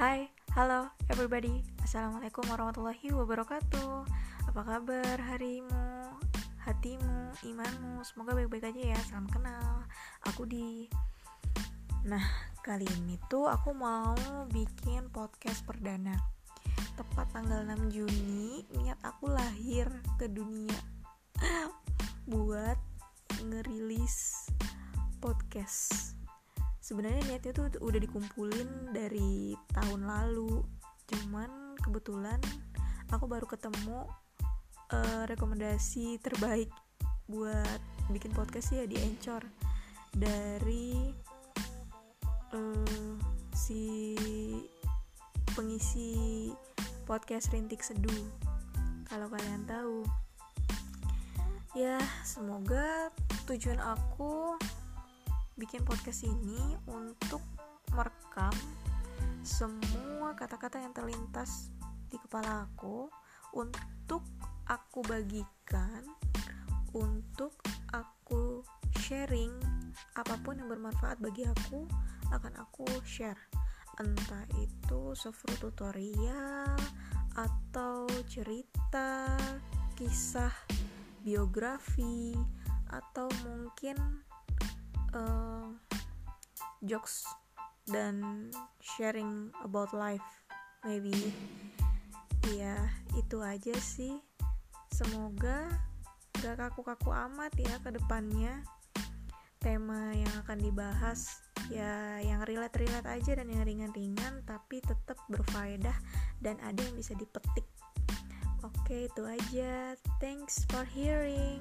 Hai, halo everybody. Assalamualaikum warahmatullahi wabarakatuh. Apa kabar harimu, hatimu, imanmu? Semoga baik-baik aja ya, salam kenal. Aku di Nah, kali ini tuh aku mau bikin podcast perdana. Tepat tanggal 6 Juni Niat aku lahir ke dunia. Buat ngerilis podcast sebenarnya niatnya tuh udah dikumpulin dari tahun lalu. Cuman kebetulan aku baru ketemu uh, rekomendasi terbaik buat bikin podcast ya di Anchor. Dari uh, si pengisi podcast Rintik Seduh. Kalau kalian tahu. Ya semoga tujuan aku bikin podcast ini untuk merekam semua kata-kata yang terlintas di kepala aku untuk aku bagikan untuk aku sharing apa pun yang bermanfaat bagi aku akan aku share. Entah itu seperti tutorial atau cerita kisah biografi atau mungkin uh, jokes dan sharing about life maybe. Ya itu aja sih. Semoga gak kaku-kaku amat ya ke depannya. Tema yang akan dibahas ya yang relate-relate aja dan yang ringan-ringan tapi tetap berfaedah dan ada yang bisa dipetik. Oke itu aja. Thanks for hearing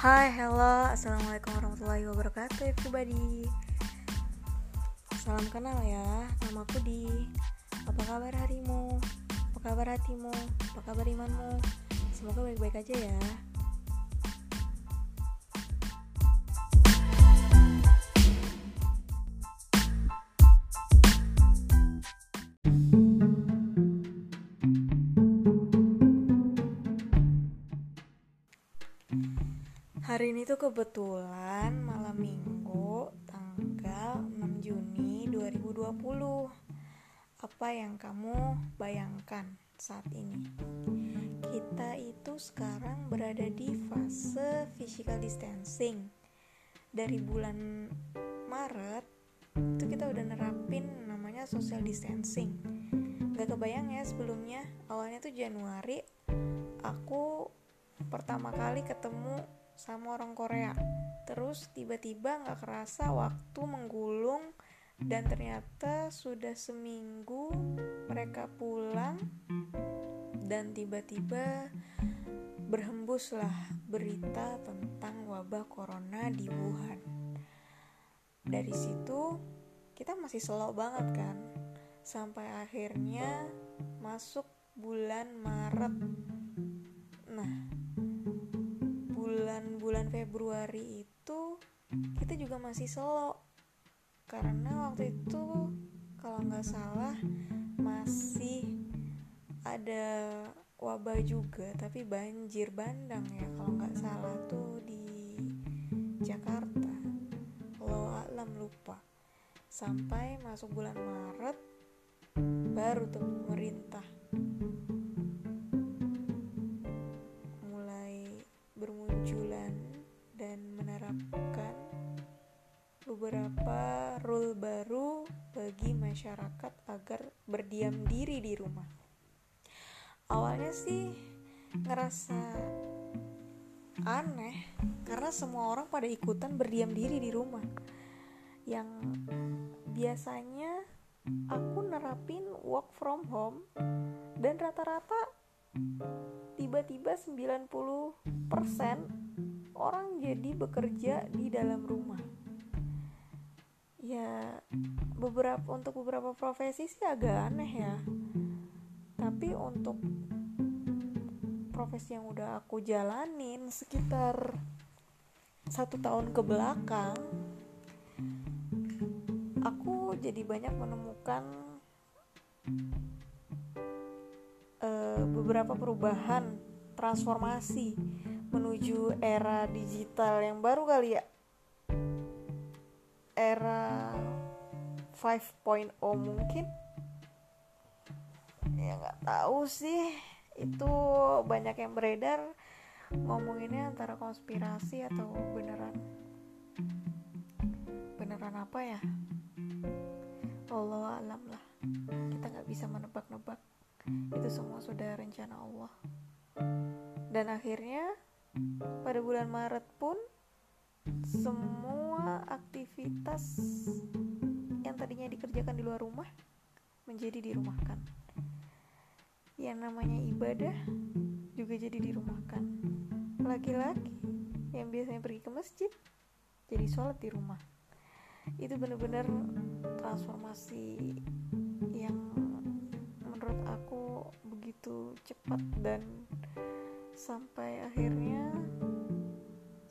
Hai, hello, assalamualaikum warahmatullahi wabarakatuh, everybody. Salam kenal ya, namaku di. Apa kabar harimu? Apa kabar hatimu? Apa kabar imanmu? Semoga baik-baik aja ya. Tuh kebetulan malam minggu tanggal 6 Juni 2020 Apa yang kamu bayangkan saat ini? Kita itu sekarang berada di fase physical distancing. Dari bulan Maret itu kita udah nerapin namanya social distancing. Gak kebayang ya sebelumnya awalnya tuh Januari Aku pertama kali ketemu sama orang Korea. Terus tiba-tiba nggak kerasa waktu menggulung dan ternyata sudah seminggu mereka pulang dan tiba-tiba berhembuslah berita tentang wabah corona di Wuhan. Dari situ kita masih slow banget kan sampai akhirnya masuk bulan Maret. Nah bulan Februari itu kita juga masih slow karena waktu itu kalau nggak salah masih ada wabah juga tapi banjir bandang ya kalau nggak salah tuh di Jakarta. Lo alam lupa. Sampai masuk bulan Maret baru tuh pemerintah berdiam diri di rumah. Awalnya sih ngerasa aneh karena semua orang pada ikutan berdiam diri di rumah. Yang biasanya aku nerapin work from home dan rata-rata tiba-tiba 90% orang jadi bekerja di dalam rumah ya beberapa untuk beberapa profesi sih agak aneh ya. Tapi untuk profesi yang udah aku jalanin sekitar satu tahun ke belakang aku jadi banyak menemukan uh, beberapa perubahan transformasi menuju era digital yang baru kali ya era 5.0 mungkin? Ya nggak tahu sih. Itu banyak yang beredar ngomonginnya antara konspirasi atau beneran beneran apa ya? Allah alam lah. Kita nggak bisa menebak-nebak. Itu semua sudah rencana Allah. Dan akhirnya pada bulan Maret pun semua aktivitas yang tadinya dikerjakan di luar rumah menjadi dirumahkan. Yang namanya ibadah juga jadi dirumahkan. Laki-laki yang biasanya pergi ke masjid jadi sholat di rumah. Itu benar-benar transformasi yang menurut aku begitu cepat dan sampai akhirnya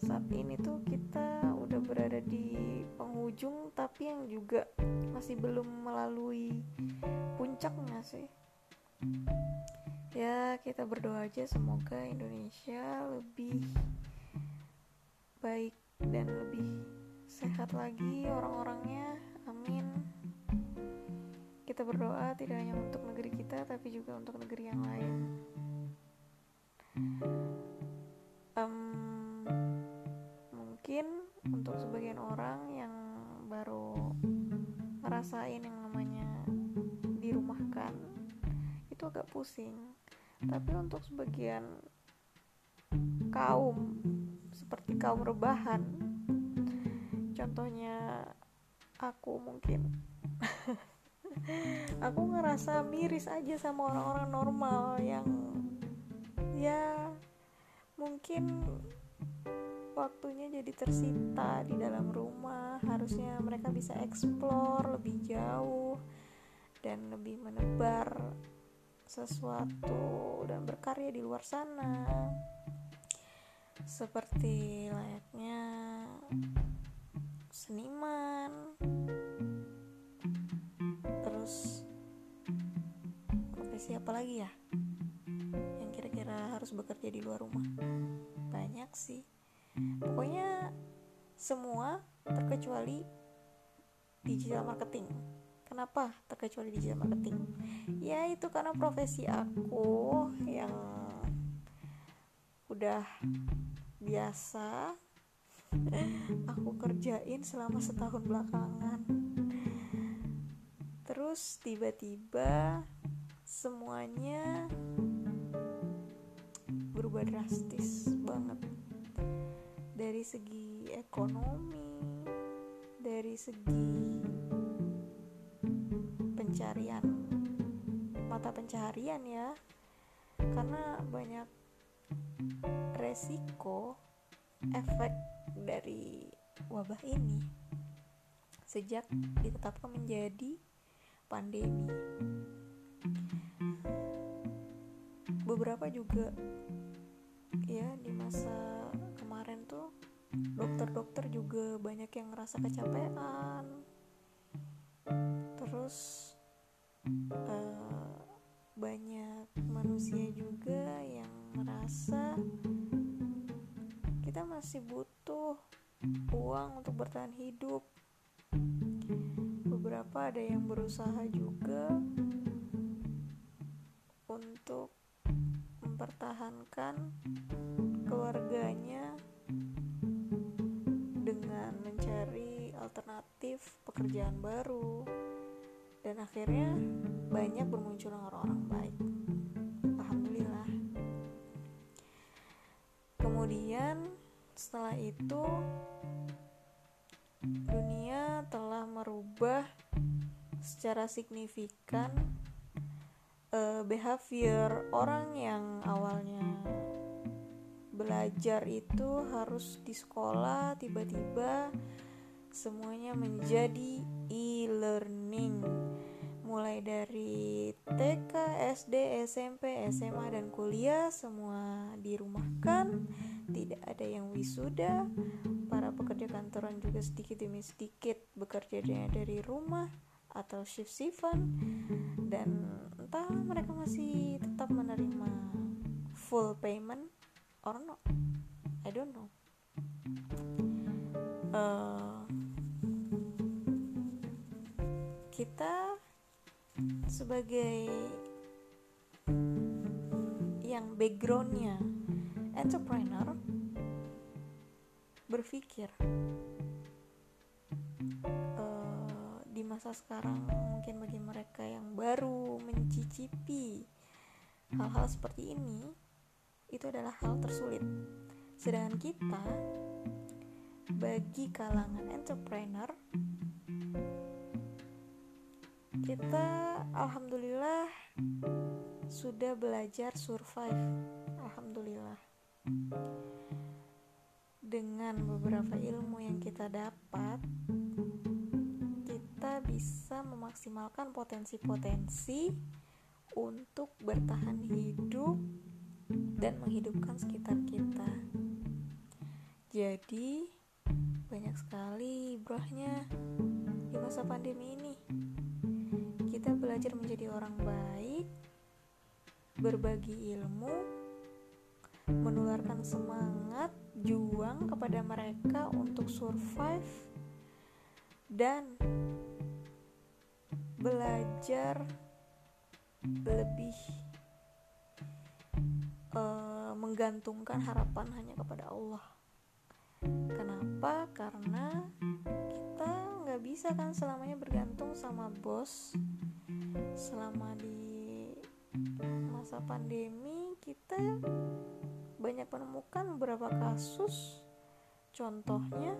saat ini tuh kita udah berada di penghujung tapi yang juga masih belum melalui puncaknya sih? Ya kita berdoa aja semoga Indonesia lebih baik dan lebih sehat lagi orang-orangnya. Amin. Kita berdoa tidak hanya untuk negeri kita tapi juga untuk negeri yang lain ngerasain yang namanya dirumahkan itu agak pusing. Tapi untuk sebagian kaum seperti kaum rebahan contohnya aku mungkin aku ngerasa miris aja sama orang-orang normal yang ya mungkin waktunya jadi tersita di dalam rumah. Harusnya mereka bisa explore lebih jauh dan lebih menebar sesuatu dan berkarya di luar sana. Seperti layaknya seniman. Terus profesi apa lagi ya yang kira-kira harus bekerja di luar rumah? Banyak sih pokoknya semua terkecuali digital marketing. Kenapa terkecuali digital marketing? Ya itu karena profesi aku yang udah biasa aku kerjain selama setahun belakangan. Terus tiba-tiba semuanya berubah drastis banget dari segi ekonomi dari segi pencarian mata pencaharian ya karena banyak resiko efek dari wabah ini sejak ditetapkan menjadi pandemi. Beberapa juga ya di masa kemarin tuh dokter-dokter juga banyak yang ngerasa kecapean. Terus uh, banyak manusia juga yang merasa kita masih butuh uang untuk bertahan hidup. Beberapa ada yang berusaha juga untuk mempertahankan keluarganya dengan mencari alternatif pekerjaan baru dan akhirnya banyak bermunculan orang-orang baik. Alhamdulillah. Kemudian setelah itu, dunia telah merubah secara signifikan uh, behavior orang yang awalnya belajar itu harus di sekolah, tiba-tiba semuanya menjadi e-learning. Mulai dari TK, SD, SMP, SMA, dan kuliah semua dirumahkan. Tidak ada yang wisuda. Para pekerja kantoran juga sedikit demi sedikit bekerja dari rumah atau shift shiftan dan entah mereka masih tetap menerima full payment? Or not I don't know. Uh, kita sebagai yang backgroundnya entrepreneur berpikir masa sekarang mungkin bagi mereka yang baru mencicipi hal-hal seperti ini itu adalah hal tersulit. Sedangkan kita bagi kalangan entrepreneur kita alhamdulillah sudah belajar survive alhamdulillah. Dengan beberapa ilmu yang kita dapat kita bisa memaksimalkan potensi-potensi untuk bertahan hidup dan menghidupkan sekitar kita. Jadi banyak sekali ibrahnya di masa pandemi ini. Kita belajar menjadi orang baik berbagi ilmu, menularkan semangat, juang kepada mereka untuk survive, dan belajar lebih uh, menggantungkan harapan hanya kepada Allah. Kenapa? Karena kita nggak bisa kan selamanya bergantung sama bos selama di masa pandemi kita banyak menemukan beberapa kasus contohnya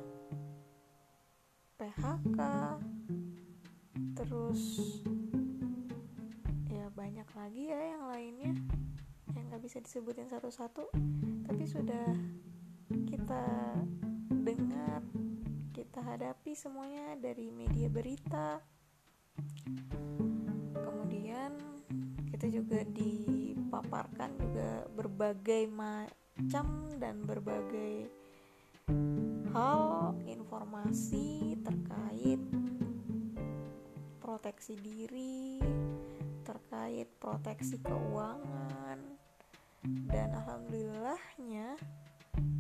PHK terus ya banyak lagi ya yang lainnya yang nggak bisa disebutin satu-satu tapi sudah kita dengar kita hadapi semuanya dari media berita. Kita juga dipaparkan juga berbagai macam dan berbagai hal informasi terkait proteksi diri terkait proteksi keuangan dan alhamdulillahnya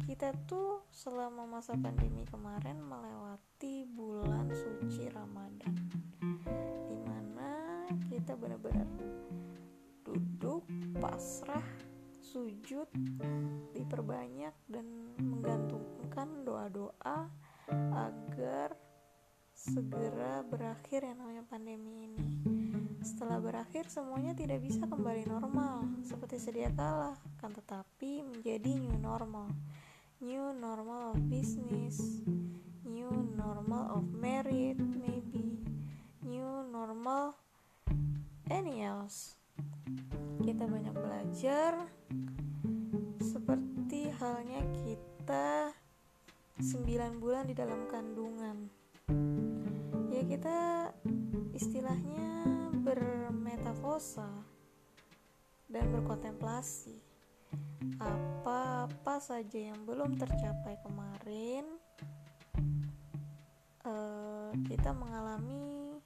kita tuh selama masa pandemi kemarin melewati bulan suci Ramadan di mana kita benar-benar duduk pasrah sujud diperbanyak dan menggantungkan doa-doa agar segera berakhir yang namanya pandemi ini. Setelah berakhir semuanya tidak bisa kembali normal seperti sedia kala, kan tetapi menjadi new normal. New normal of business, new normal of merit maybe, new normal any else kita banyak belajar seperti halnya kita 9 bulan di dalam kandungan kita istilahnya bermetafosa dan berkontemplasi. Apa-apa saja yang belum tercapai kemarin uh, kita mengalami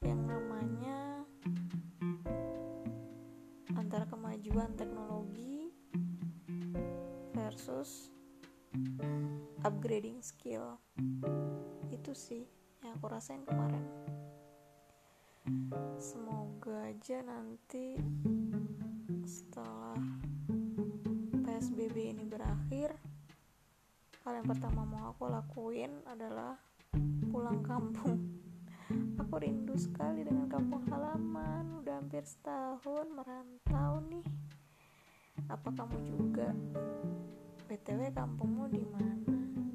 yang namanya antara kemajuan teknologi versus upgrading skill. Itu sih yang aku rasain kemarin semoga aja nanti setelah PSBB ini berakhir hal yang pertama mau aku lakuin adalah pulang kampung Aku rindu sekali dengan kampung halaman. Udah hampir setahun merantau nih. Apa kamu juga? BTW kampungmu di mana?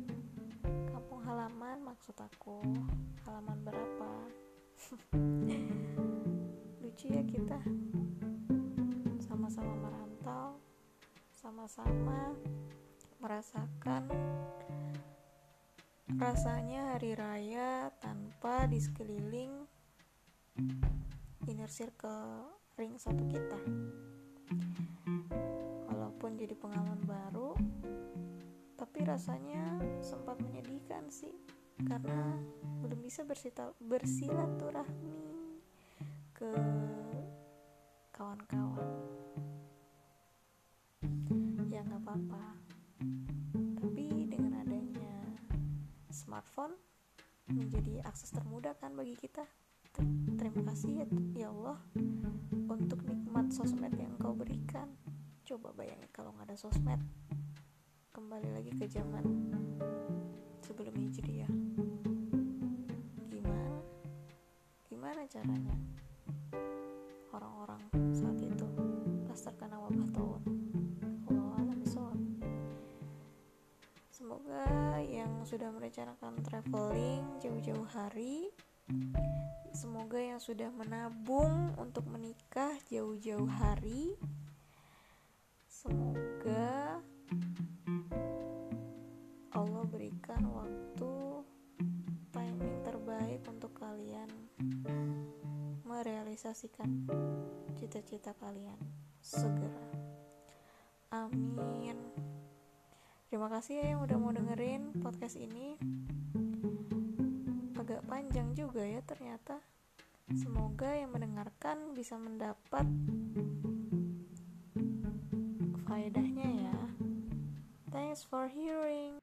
Halaman maksud aku. Halaman berapa? Lucu ya kita. Sama-sama merantau, sama-sama merasakan Rasanya hari raya tanpa di sekeliling inner circle ring satu kita. Walaupun jadi pengalaman baru, tapi rasanya sempat menyedihkan sih karena belum bisa bersilaturahmi ke kawan-kawan. Ya nggak apa-apa. Tapi dengan adanya smartphone menjadi akses termudah kan bagi kita. Terima kasih ya, ya Allah untuk nikmat sosmed yang kau berikan. Coba bayangin kalau nggak ada sosmed kembali lagi ke zaman sebelum hijriah gimana gimana caranya orang-orang saat itu pas terkena wabah tahun semoga yang sudah merencanakan traveling jauh-jauh hari semoga yang sudah menabung untuk menikah jauh-jauh hari semoga Allah berikan waktu timing terbaik untuk kalian merealisasikan cita-cita kalian segera. Amin. Terima kasih ya yang udah mau dengerin podcast ini. Agak panjang juga ya ternyata. Semoga yang mendengarkan bisa mendapat faedahnya ya. Thanks for hearing.